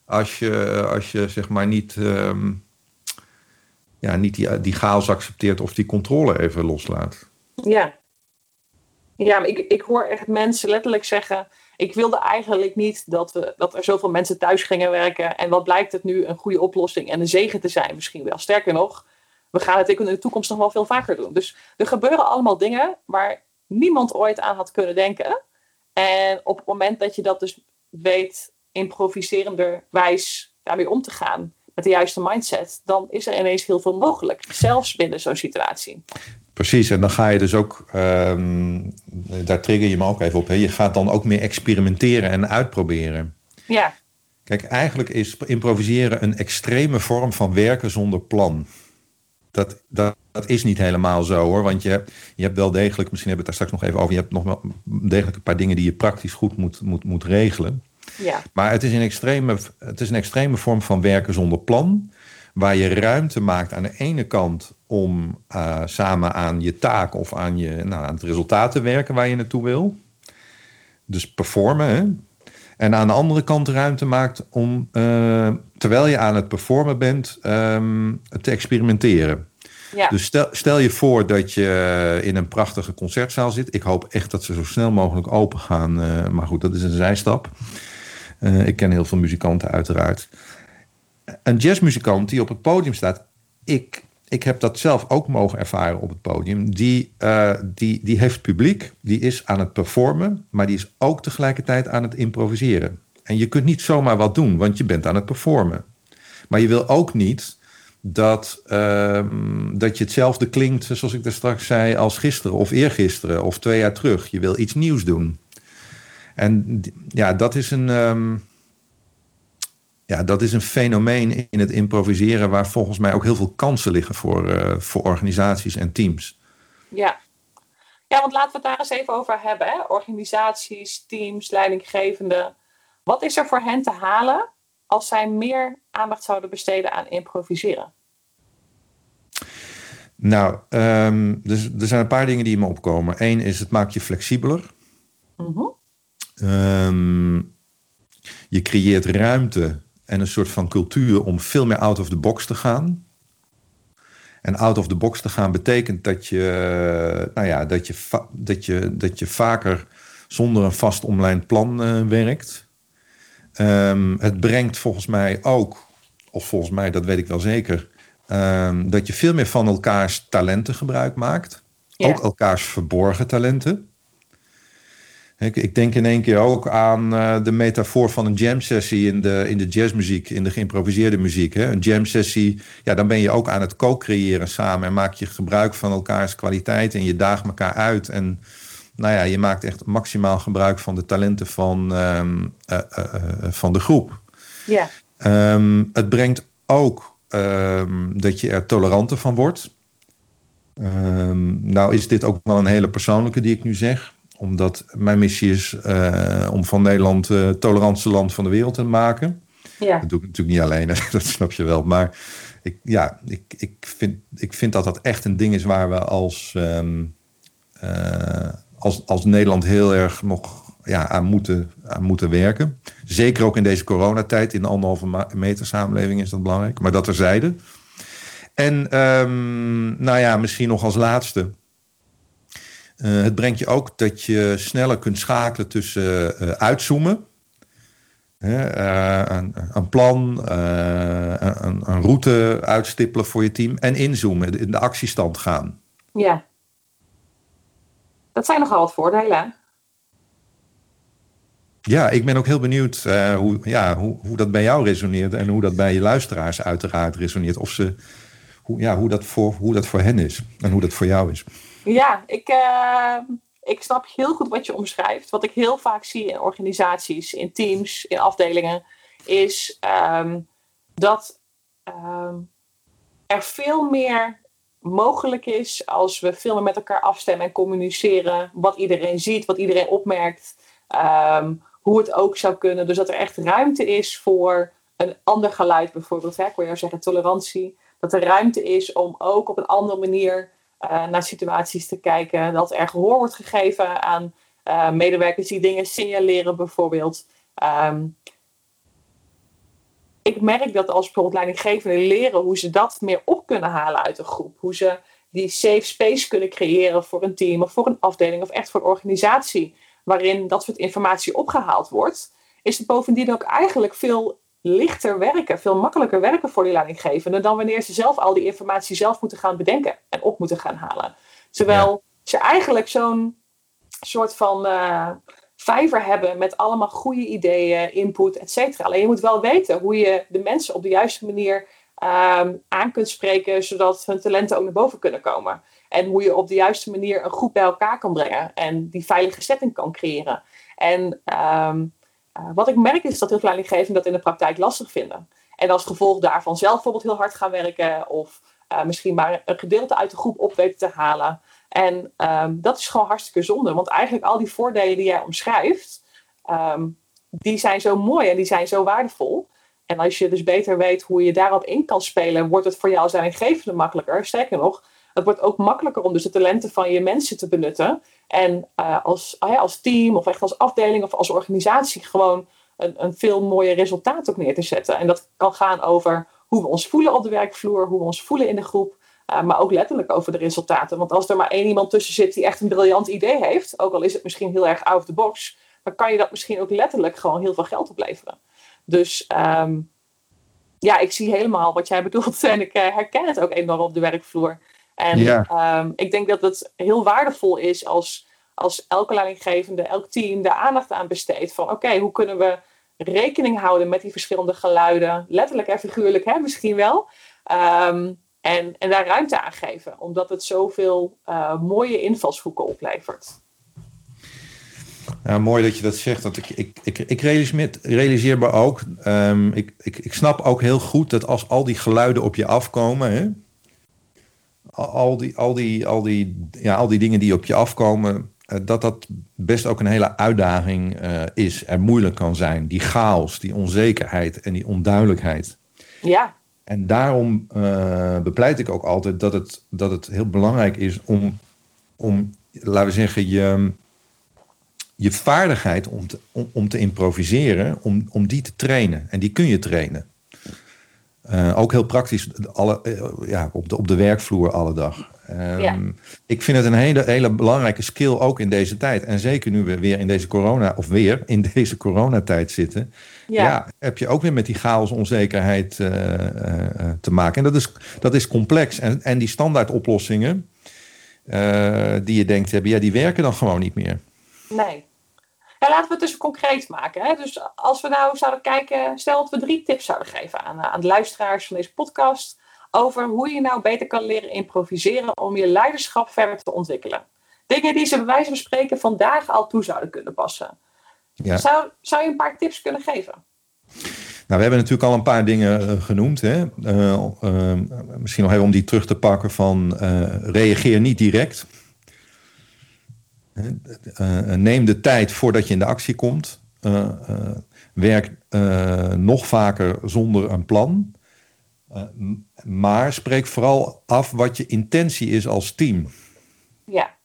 Als je, als je zeg maar niet, um, ja, niet die, die chaos accepteert of die controle even loslaat. Ja, ja ik, ik hoor echt mensen letterlijk zeggen ik wilde eigenlijk niet dat, we, dat er zoveel mensen thuis gingen werken. En wat blijkt het nu een goede oplossing en een zegen te zijn misschien wel. Sterker nog, we gaan het in de toekomst nog wel veel vaker doen. Dus er gebeuren allemaal dingen waar niemand ooit aan had kunnen denken. En op het moment dat je dat dus weet, improviserenderwijs daarmee om te gaan, met de juiste mindset, dan is er ineens heel veel mogelijk. Zelfs binnen zo'n situatie. Precies, en dan ga je dus ook, um, daar trigger je me ook even op, hè? je gaat dan ook meer experimenteren en uitproberen. Ja. Kijk, eigenlijk is improviseren een extreme vorm van werken zonder plan. Dat, dat, dat is niet helemaal zo hoor, want je hebt, je hebt wel degelijk, misschien hebben we het daar straks nog even over, je hebt nog wel degelijk een paar dingen die je praktisch goed moet, moet, moet regelen. Ja. Maar het is, een extreme, het is een extreme vorm van werken zonder plan, waar je ruimte maakt aan de ene kant om uh, samen aan je taak of aan, je, nou, aan het resultaat te werken waar je naartoe wil. Dus performen. Hè? En aan de andere kant ruimte maakt om, uh, terwijl je aan het performen bent, um, te experimenteren. Ja. Dus stel, stel je voor dat je in een prachtige concertzaal zit. Ik hoop echt dat ze zo snel mogelijk open gaan. Uh, maar goed, dat is een zijstap. Uh, ik ken heel veel muzikanten uiteraard. Een jazzmuzikant die op het podium staat. Ik, ik heb dat zelf ook mogen ervaren op het podium. Die, uh, die, die heeft publiek, die is aan het performen, maar die is ook tegelijkertijd aan het improviseren. En je kunt niet zomaar wat doen, want je bent aan het performen. Maar je wil ook niet dat, uh, dat je hetzelfde klinkt, zoals ik daar straks zei, als gisteren of eergisteren of twee jaar terug. Je wil iets nieuws doen. En ja, dat is een. Um, ja, dat is een fenomeen in het improviseren waar volgens mij ook heel veel kansen liggen voor, uh, voor organisaties en teams. Ja. ja, want laten we het daar eens even over hebben. Hè? Organisaties, teams, leidinggevenden. Wat is er voor hen te halen als zij meer aandacht zouden besteden aan improviseren? Nou, um, dus, er zijn een paar dingen die me opkomen. Eén is het maakt je flexibeler. Mm -hmm. um, je creëert ruimte en een soort van cultuur om veel meer out of the box te gaan. En out of the box te gaan betekent dat je, nou ja, dat je, dat je, dat je vaker zonder een vast online plan uh, werkt. Um, het brengt volgens mij ook, of volgens mij, dat weet ik wel zeker, um, dat je veel meer van elkaars talenten gebruik maakt. Ja. Ook elkaars verborgen talenten. Ik, ik, denk in één keer ook aan uh, de metafoor van een jam sessie in de, in de jazzmuziek, in de geïmproviseerde muziek. Hè? Een jam sessie, ja, dan ben je ook aan het co-creëren samen en maak je gebruik van elkaars kwaliteit en je daagt elkaar uit. En nou ja, je maakt echt maximaal gebruik van de talenten van, um, uh, uh, van de groep. Ja. Um, het brengt ook um, dat je er toleranter van wordt. nou is dit ook wel een hele persoonlijke die ik nu zeg omdat mijn missie is uh, om van Nederland het uh, tolerantste land van de wereld te maken. Ja. Dat doe ik natuurlijk niet alleen, dat snap je wel. Maar ik, ja, ik, ik, vind, ik vind dat dat echt een ding is waar we als, um, uh, als, als Nederland heel erg nog ja, aan, moeten, aan moeten werken. Zeker ook in deze coronatijd, in de anderhalve meter samenleving is dat belangrijk. Maar dat terzijde. En um, nou ja, misschien nog als laatste. Uh, het brengt je ook dat je sneller kunt schakelen tussen uh, uitzoomen, uh, een, een, plan, een, een, route uitstippelen voor je team en inzoomen, in de actiestand gaan. Ja. Dat zijn nogal wat voordelen. Ja, ik ben ook heel benieuwd hoe, ja, hoe, hoe dat bij jou resoneert en hoe dat bij je luisteraars uiteraard resoneert. Of ze, hoe, ja, hoe, dat voor, hoe dat voor hen is en hoe dat voor jou is. Ja, ik, uh, ik snap heel goed wat je omschrijft. Wat ik heel vaak zie in organisaties, in teams, in afdelingen, is um, dat um, er veel meer mogelijk is als we veel meer met elkaar afstemmen en communiceren. Wat iedereen ziet, wat iedereen opmerkt, um, hoe het ook zou kunnen. Dus dat er echt ruimte is voor een ander geluid bijvoorbeeld. Hè? Ik wil jou zeggen tolerantie. dat er ruimte is om ook op een andere manier naar situaties te kijken. Dat er gehoor wordt gegeven aan medewerkers die dingen signaleren bijvoorbeeld. Ehm, ik merk dat als bijvoorbeeld leidinggevenden leren hoe ze dat meer op kunnen halen uit een groep. Hoe ze die safe space kunnen creëren voor een team of voor een afdeling of echt voor een organisatie. Waarin dat soort informatie opgehaald wordt. Is het bovendien ook eigenlijk veel lichter werken, veel makkelijker werken voor die leidinggevenden. Dan wanneer ze zelf al die informatie zelf moeten gaan bedenken en op moeten gaan halen. Terwijl ze eigenlijk zo'n soort van. Uh, vijver hebben met allemaal goede ideeën, input, et cetera. Alleen je moet wel weten hoe je de mensen op de juiste manier um, aan kunt spreken, zodat hun talenten ook naar boven kunnen komen. En hoe je op de juiste manier een groep bij elkaar kan brengen en die veilige setting kan creëren. En ehm, eh, wat ik merk is dat heel veel leidinggevenden dat in de praktijk lastig vinden. En als gevolg daarvan zelf bijvoorbeeld heel hard gaan werken of uh, misschien maar een gedeelte uit de groep op weten te halen. En um, dat is gewoon hartstikke zonde, want eigenlijk al die voordelen die jij omschrijft, um, die zijn zo mooi en die zijn zo waardevol. En als je dus beter weet hoe je daarop in kan spelen, wordt het voor jou als leidinggevende makkelijker. Sterker nog, het wordt ook makkelijker om dus de talenten van je mensen te benutten. En uh, als, uh, als team of echt als afdeling of als organisatie gewoon een, een veel mooier resultaat ook neer te zetten. En dat kan gaan over hoe we ons voelen op de werkvloer, hoe we ons voelen in de groep. Uh, maar ook letterlijk over de resultaten. Want als er maar één iemand tussen zit die echt een briljant idee heeft, ook al is het misschien heel erg out of the box, dan kan je dat misschien ook letterlijk gewoon heel veel geld opleveren. Dus um, ja, ik zie helemaal wat jij bedoelt en ik uh, herken het ook enorm op de werkvloer. En ja. um, ik denk dat het heel waardevol is als, als elke leidinggevende, elk team daar aandacht aan besteedt. Van oké, okay, hoe kunnen we rekening houden met die verschillende geluiden, letterlijk en figuurlijk hè, misschien wel. Um, en, en daar ruimte aan geven, omdat het zoveel uh, mooie invalshoeken oplevert. Ja, mooi dat je dat zegt. Want ik, ik, ik, ik realiseer, realiseer me ook. Um, ik, ik, ik snap ook heel goed dat als al die geluiden op je afkomen. Al, die, al, die, al, die, ja, al die dingen die op je afkomen. Uh, dat dat best ook een hele uitdaging uh, is. Er moeilijk kan zijn. Die chaos, die onzekerheid en die onduidelijkheid. Ja. En daarom uh, bepleit ik ook altijd dat het, dat het heel belangrijk is om, om laten we zeggen, je, je vaardigheid om te, om, om te improviseren, om, om die te trainen. En die kun je trainen. Uh, ook heel praktisch alle, uh, ja, op, de, op de werkvloer alle dag. Um, ja. Ik vind het een hele, hele belangrijke skill ook in deze tijd. En zeker nu we weer in deze corona, of weer in deze coronatijd zitten. Ja. ja heb je ook weer met die chaos, onzekerheid uh, te maken. En dat is, dat is complex. En, en die standaard oplossingen die je denkt hebben, ja, die werken dan gewoon niet meer. Nee. Ja, laten we het dus concreet maken. Hè? Dus als we nou zouden kijken, stel dat we drie tips zouden geven aan, aan de luisteraars van deze podcast over hoe je nou beter kan leren improviseren om je leiderschap verder te ontwikkelen. Dingen die ze bij wijze van spreken vandaag al toe zouden kunnen passen. Ja. Zou, zou je een paar tips kunnen geven? Nou, we hebben natuurlijk al een paar dingen uh, genoemd. Hè? Uh, uh, misschien nog even om die terug te pakken van reageer niet direct. Neem de tijd voordat je in de actie komt. werk nog vaker zonder een plan. maar spreek vooral af wat je intentie is als team. Ja.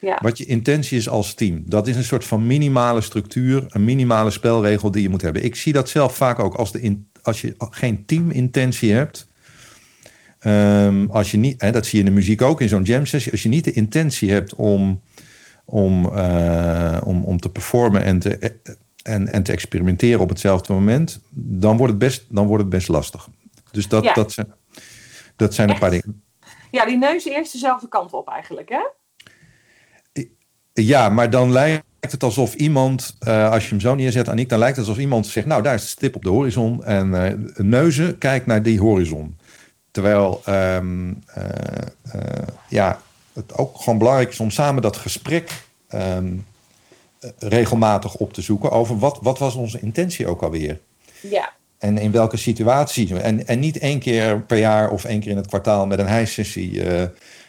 Ja. Wat je intentie is als team. Dat is een soort van minimale structuur, een minimale spelregel die je moet hebben. Ik zie dat zelf vaak ook als, de in, als je geen teamintentie hebt. Um, als je niet, hè, dat zie je in de muziek ook, in zo'n jam sessie. Als je niet de intentie hebt om, om, uh, om, om te performen en te, en, en te experimenteren op hetzelfde moment, dan wordt het best, dan wordt het best lastig. Dus dat, ja. dat zijn, dat zijn een paar dingen. Ja, die neus eerst dezelfde kant op eigenlijk, hè? Ja, maar dan lijkt het alsof iemand, uh, als je hem zo neerzet, Aniek, dan lijkt het alsof iemand zegt, nou daar is de stip op de horizon en uh, neuzen, kijk naar die horizon. Terwijl um, uh, ja, het ook gewoon belangrijk is om samen dat gesprek um, regelmatig op te zoeken over wat, wat was onze intentie ook alweer. Ja. En in welke situatie. En, en niet één keer per jaar of één keer in het kwartaal met een hijssessie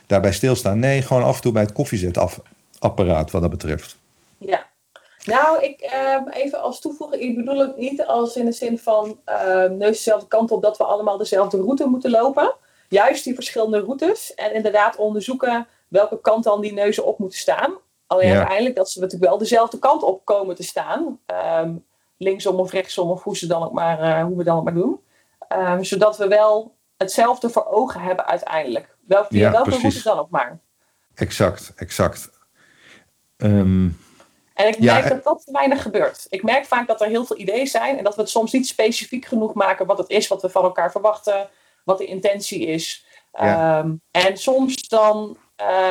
daarbij stilstaan. Nee, gewoon af en toe bij het koffiezet af, apparaat wat dat betreft. Ja. Nou, ik, ehm, even als toevoeging, ik bedoel het niet als in de zin van uh, neus dezelfde kant op dat we allemaal dezelfde route moeten lopen. Juist die verschillende routes en inderdaad onderzoeken welke kant dan die neuzen op moeten staan. Alleen ja. uiteindelijk dat ze natuurlijk wel dezelfde kant op komen te staan. Um, linksom of rechtsom of hoe, ze dan ook maar, uh, hoe we dan ook maar doen. Um, zodat we wel hetzelfde voor ogen hebben uiteindelijk. Wel, via ja, welke route dan ook maar. Exact, exact. Um, en ik merk dat dat weinig gebeurt. Ik merk vaak dat er heel veel ideeën zijn en dat we het soms niet specifiek genoeg maken wat het is, wat we van elkaar verwachten, wat de intentie is. Ja. Um, en soms dan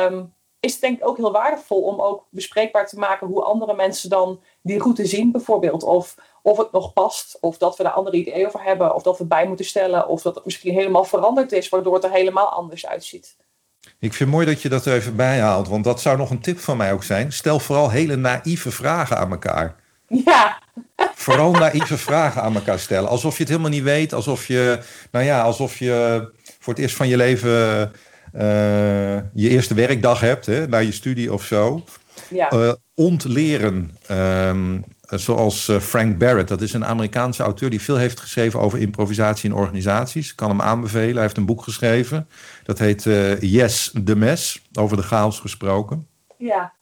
um, is het denk ik ook heel waardevol om ook bespreekbaar te maken hoe andere mensen dan die route zien bijvoorbeeld. Of, of het nog past, of dat we daar andere ideeën over hebben, of dat we bij moeten stellen, of dat het misschien helemaal veranderd is, waardoor het er helemaal anders uitziet. Ik vind het mooi dat je dat er even bijhaalt, want dat zou nog een tip van mij ook zijn. Stel vooral hele naïeve vragen aan elkaar. Ja. Vooral naïeve vragen aan elkaar stellen. Alsof je het helemaal niet weet, alsof je, nou ja, alsof je voor het eerst van je leven uh, je eerste werkdag hebt, hè, na je studie of zo. Ja. Uh, ontleren. Um, zoals uh, Frank Barrett, dat is een Amerikaanse auteur die veel heeft geschreven over improvisatie in organisaties. Ik kan hem aanbevelen. Hij heeft een boek geschreven. Dat heet uh, Yes, the Mess, over de chaos gesproken. Ja.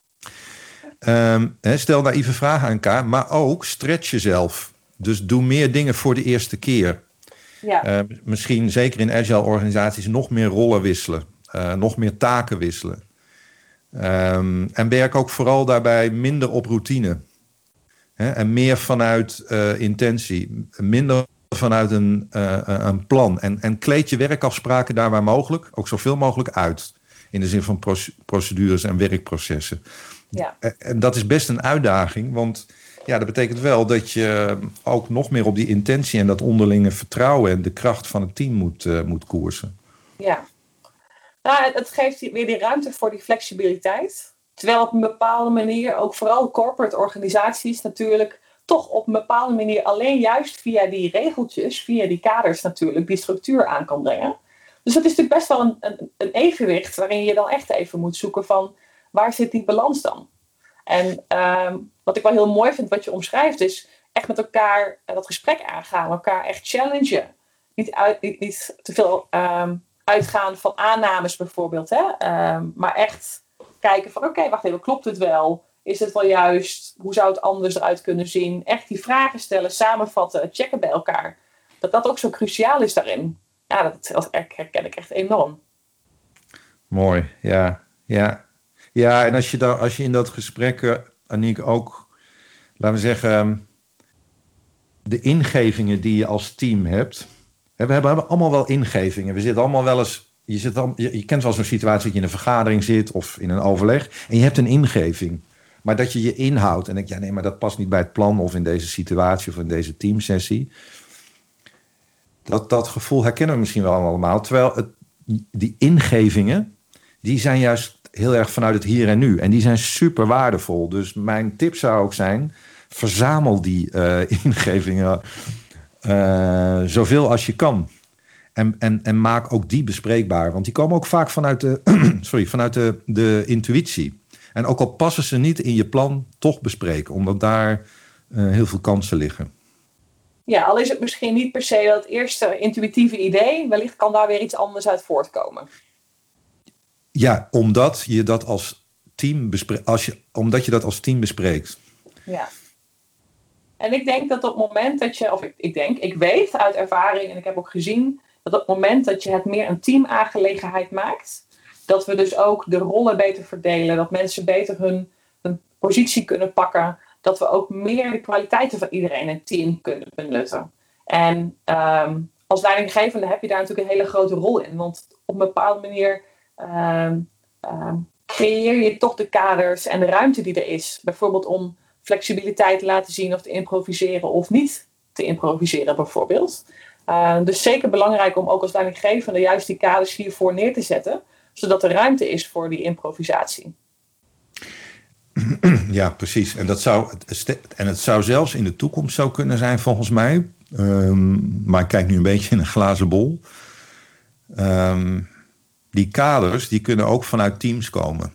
Um, he, stel naïeve vragen aan elkaar, maar ook stretch jezelf. Dus doe meer dingen voor de eerste keer. Ja. Uh, misschien zeker in agile organisaties nog meer rollen wisselen. Uh, nog meer taken wisselen. Um, en werk ook vooral daarbij minder op routine. En meer vanuit uh, intentie. Minder vanuit een, uh, een plan. En, en kleed je werkafspraken daar waar mogelijk ook zoveel mogelijk uit. In de zin van procedures en werkprocessen. Ja. En dat is best een uitdaging, want ja, dat betekent wel dat je ook nog meer op die intentie en dat onderlinge vertrouwen en de kracht van het team moet, uh, moet koersen. Ja, nou, het geeft weer die ruimte voor die flexibiliteit. Terwijl op een bepaalde manier ook vooral corporate organisaties natuurlijk toch op een bepaalde manier alleen juist via die regeltjes, via die kaders natuurlijk, die structuur aan kan brengen. Dus dat is natuurlijk best wel een, een, een evenwicht waarin je dan echt even moet zoeken van waar zit die balans dan? En um, wat ik wel heel mooi vind wat je omschrijft is echt met elkaar dat gesprek aangaan, elkaar echt challengen. Niet, uit, te veel um, uitgaan van aannames bijvoorbeeld, hè? Um, maar echt kijken van oké, wacht even, klopt het wel? Is het wel juist? Hoe zou het anders eruit kunnen zien? Echt die vragen stellen, samenvatten, checken bij elkaar. Dat dat ook zo cruciaal is daarin. Ja, dat, herken ik echt enorm. Mooi, ja. Ja, ja en als je, dan, als je in dat gesprek, uh, Aniek, ook, laten we zeggen, de ingevingen die je als team hebt. We hebben, we hebben allemaal wel ingevingen. We zitten allemaal wel eens je, zit dan, je, kent wel zo'n situatie dat je in een vergadering zit of in een overleg en je hebt een ingeving. Maar dat je je inhoudt en denk ja nee, maar dat past niet bij het plan of in deze situatie of in deze teamsessie. Dat, dat gevoel herkennen we misschien wel allemaal. Terwijl het, die ingevingen, die zijn juist heel erg vanuit het hier en nu. En die zijn super waardevol. Dus mijn tip zou ook zijn, verzamel die uh, ingevingen uh, zoveel als je kan. En, en, en maak ook die bespreekbaar. Want die komen ook vaak vanuit de, sorry, vanuit de, de intuïtie. En ook al passen ze niet in je plan, toch bespreken. Omdat daar uh, heel veel kansen liggen. Ja, al is het misschien niet per se dat eerste intuïtieve idee. Wellicht kan daar weer iets anders uit voortkomen. Ja, omdat je dat als team bespreekt. Als je, omdat je dat als team bespreekt. Ja. En ik denk dat op het moment dat je, of ik, ik denk, ik weet uit ervaring en ik heb ook gezien dat op het moment dat je het meer een teamaangelegenheid maakt, dat we dus ook de rollen beter verdelen, dat mensen beter hun, hun positie kunnen pakken, dat we ook meer de kwaliteiten van iedereen in het team kunnen benutten. En um, als leidinggevende heb je daar natuurlijk een hele grote rol in, want op een bepaalde manier um, um, creëer je toch de kaders en de ruimte die er is, bijvoorbeeld om flexibiliteit te laten zien of te improviseren of niet te improviseren bijvoorbeeld. Uh, dus zeker belangrijk om ook als leidinggevende juist die kaders hiervoor neer te zetten, zodat er ruimte is voor die improvisatie. Ja, precies. En, dat zou, en het zou zelfs in de toekomst zo kunnen zijn, volgens mij. Um, maar ik kijk nu een beetje in een glazen bol. Um, die kaders die kunnen ook vanuit teams komen.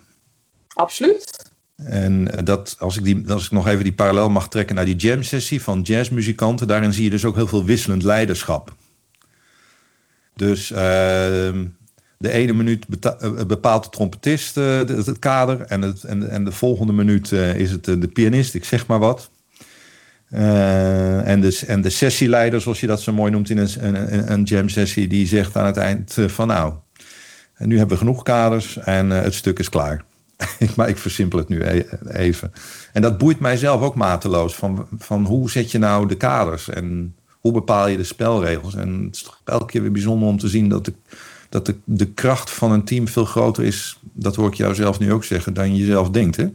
Absoluut. En dat, als ik, die, als ik nog even die parallel mag trekken naar die jam sessie van jazzmuzikanten, daarin zie je dus ook heel veel wisselend leiderschap. Dus ehm, de ene minuut bepaalt de trompetist het, kader en, het, en, en de volgende minuut is het de pianist, ik zeg maar wat. En, de, en de sessieleider, zoals je dat zo mooi noemt in een, een, een jam sessie, die zegt aan het eind van nou, nu hebben we genoeg kaders en het stuk is klaar. maar ik versimpel het nu e-, even. En dat boeit mijzelf ook mateloos. Van, van hoe zet je nou de kaders en hoe bepaal je de spelregels? En het is toch elke keer weer bijzonder om te zien dat de, dat de, de kracht van een team veel groter is. Dat hoor ik jou zelf nu ook zeggen, dan je zelf denkt. Hè?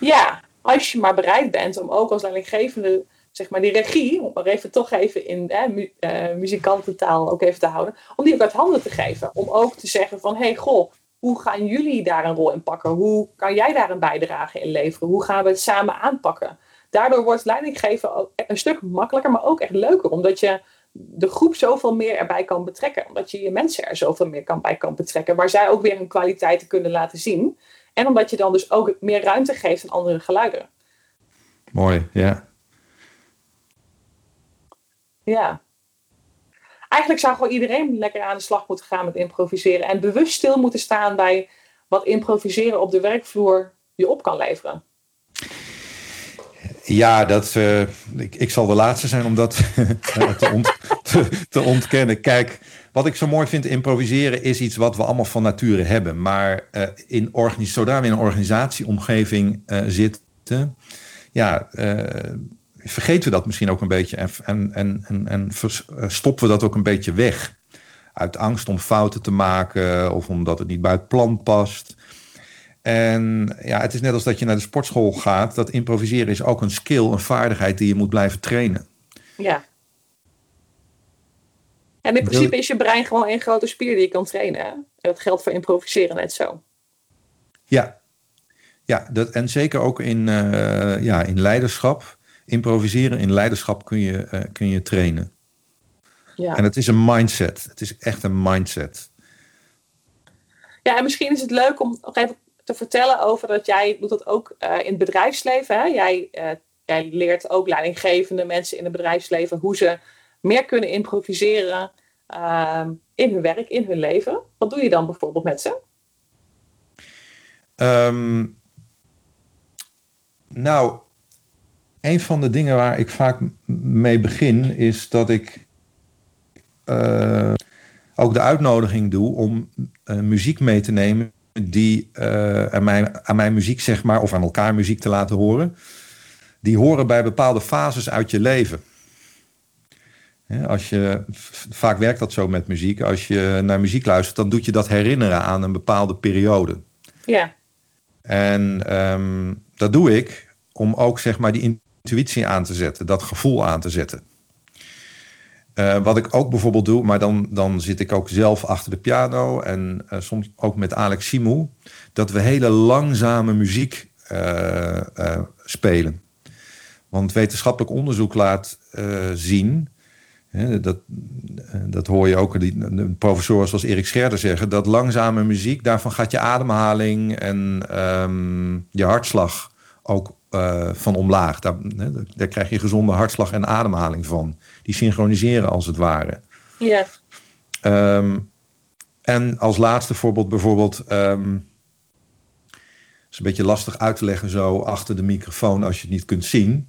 Ja, als je maar bereid bent om ook als leidinggevende zeg maar die regie, om even toch even in uh, muzikantentaal ook even te houden, om die ook uit handen te geven. Om ook te zeggen van, hey goh, hoe gaan jullie daar een rol in pakken? Hoe kan jij daar een bijdrage in leveren? Hoe gaan we het samen aanpakken? Daardoor wordt leidinggeven ook een stuk makkelijker, maar ook echt leuker. Omdat je de groep zoveel meer erbij kan betrekken. Omdat je je mensen er zoveel meer kan bij kan betrekken. Waar zij ook weer hun kwaliteiten kunnen laten zien. En omdat je dan dus ook meer ruimte geeft aan andere geluiden. Mooi, ja. Ja. Eigenlijk zou gewoon iedereen lekker aan de slag moeten gaan met improviseren. En bewust stil moeten staan bij wat improviseren op de werkvloer je op kan leveren. Ja, dat, uh, ik, ik zal de laatste zijn om dat te, ont, te, ontkennen. Kijk, wat ik zo mooi vind, improviseren is iets wat we allemaal van nature hebben. Maar uh, in zodra we in een organisatieomgeving uh, zitten, ja, vergeten we dat misschien ook een beetje en, en, en, en, en stoppen we dat ook een beetje weg. Uit angst om fouten te maken of omdat het niet bij het plan past. En ja, het is net als dat je naar de sportschool gaat. Dat improviseren is ook een skill, een vaardigheid die je moet blijven trainen. Ja. En in principe is je brein gewoon één grote spier die je kan trainen. En dat geldt voor improviseren net zo. Ja, ja dat, en zeker ook in, uh, ja, in leiderschap. Improviseren in leiderschap kun je, uh, kun je trainen. Ja. En het is een mindset. Het is echt een mindset. Ja, en misschien is het leuk om nog even te vertellen over dat jij doet dat ook uh, in het bedrijfsleven. Hè? Jij, uh, jij leert ook leidinggevende mensen in het bedrijfsleven hoe ze meer kunnen improviseren uh, in hun werk, in hun leven. Wat doe je dan bijvoorbeeld met ze? Um, nou, een van de dingen waar ik vaak mee begin is dat ik uh, ook de uitnodiging doe om muziek mee te nemen die uh, aan, mijn, aan mijn muziek, zeg maar, of aan elkaar muziek te laten horen, die horen bij bepaalde fases uit je leven. als je, vaak werkt dat zo met muziek. Als je naar muziek luistert, dan doet je dat herinneren aan een bepaalde periode. Ja. En um, dat doe ik om ook zeg maar die intuïtie aan te zetten, dat gevoel aan te zetten. Uh, wat ik ook bijvoorbeeld doe, maar dan, dan zit ik ook zelf achter de piano en uh, soms ook met Alex Simou, dat we hele langzame muziek uh, spelen. Want wetenschappelijk onderzoek laat zien, hè, dat, dat hoor je ook die, professoren zoals Erik Scherder zeggen, dat langzame muziek, daarvan gaat je ademhaling en um, je hartslag ook van omlaag. Daar, hè, daar krijg je gezonde hartslag en ademhaling van die synchroniseren als het ware. Ja. Um, en als laatste voorbeeld bijvoorbeeld, um, is een beetje lastig uit te leggen zo achter de microfoon als je het niet kunt zien.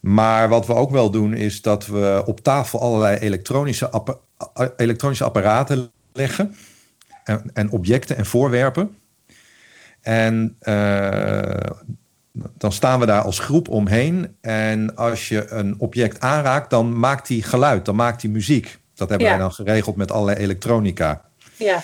Maar wat we ook wel doen is dat we op tafel allerlei elektronische, appa elektronische apparaten leggen. En, en, objecten en voorwerpen. En uh, dan staan we daar als groep omheen. En als je een object aanraakt, dan maakt hij geluid, dan maakt hij muziek. Dat hebben wij dan geregeld met allerlei elektronica. Ja.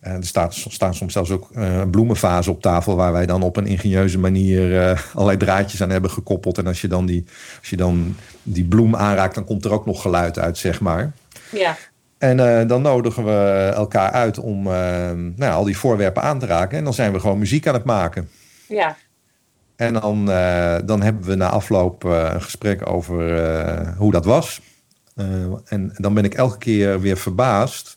En er staat, staan soms zelfs ook uh, bloemenvazen op tafel, waar wij dan op een ingenieuze manier uh, allerlei draadjes aan hebben gekoppeld. En als je, dan die, als je dan die bloem aanraakt, dan komt er ook nog geluid uit, zeg maar. Ja. En uh, dan nodigen we elkaar uit om nou, al die voorwerpen aan te raken. En dan zijn we gewoon muziek aan het maken. Ja. En dan, uh, dan hebben we na afloop uh, een gesprek over uh, hoe dat was. en dan ben ik elke keer weer verbaasd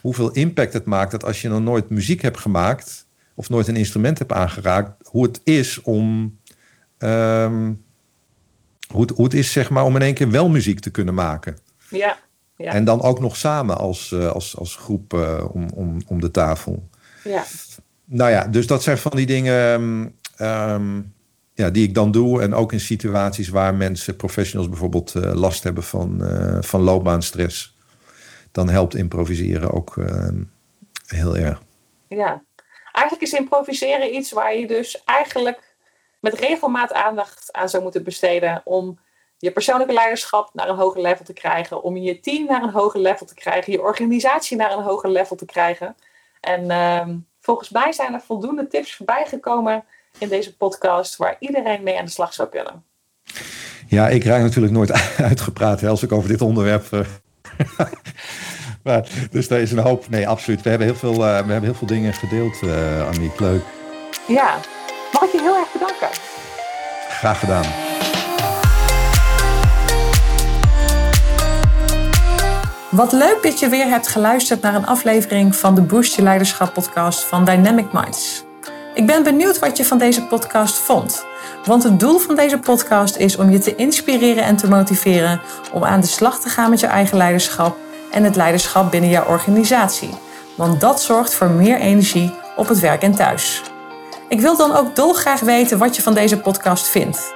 hoeveel impact het maakt dat als je nog nooit muziek hebt gemaakt, of nooit een instrument heb aangeraakt, hoe het is om. ehm, hoe, het, hoe het is, zeg maar, om in één keer wel muziek te kunnen maken. Ja, ja. En dan ook nog samen als, eh, als, als groep eh, om, om, om de tafel. ja. Nou ja, dus dat zijn van die dingen ehm, ja, die ik dan doe. En ook in situaties waar mensen, professionals bijvoorbeeld, eh, last hebben van, eh, van loopbaanstress. Dan helpt improviseren ook ehm, heel erg. Ja, eigenlijk is improviseren iets waar je dus eigenlijk met regelmaat aandacht aan zou moeten besteden om je persoonlijke leiderschap naar een hoger level te krijgen, om je team naar een hoger level te krijgen, je organisatie naar een hoger level te krijgen. En ehm, volgens mij zijn er voldoende tips voorbij gekomen in deze podcast waar iedereen mee aan de slag zou kunnen. Ja, ik raak natuurlijk nooit uitgepraat hè, als ik over dit onderwerp. eh, maar, dus daar is een hoop. Nee, absoluut. We hebben heel veel, eh, we hebben heel veel dingen gedeeld, eh Annick. Leuk. Ja, mag ik je heel erg bedanken. Graag gedaan. Wat leuk dat je weer hebt geluisterd naar een aflevering van de Boost Je Leiderschap podcast van Dynamic Minds. Ik ben benieuwd wat je van deze podcast vond. Want het doel van deze podcast is om je te inspireren en te motiveren om aan de slag te gaan met je eigen leiderschap en het leiderschap binnen jouw organisatie. Want dat zorgt voor meer energie op het werk en thuis. Ik wil dan ook dolgraag weten wat je van deze podcast vindt.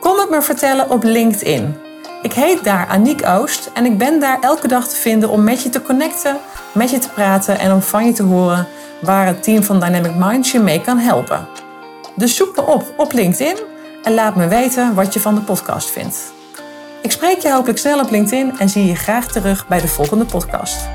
Kom het me vertellen op LinkedIn. Ik heet daar Aniek Oost en ik ben daar elke dag te vinden om met je te connecten, met je te praten en om van je te horen waar het team van Dynamic Minds je mee kan helpen. Dus zoek me op op LinkedIn en laat me weten wat je van de podcast vindt. Ik spreek je hopelijk snel op LinkedIn en zie je graag terug bij de volgende podcast.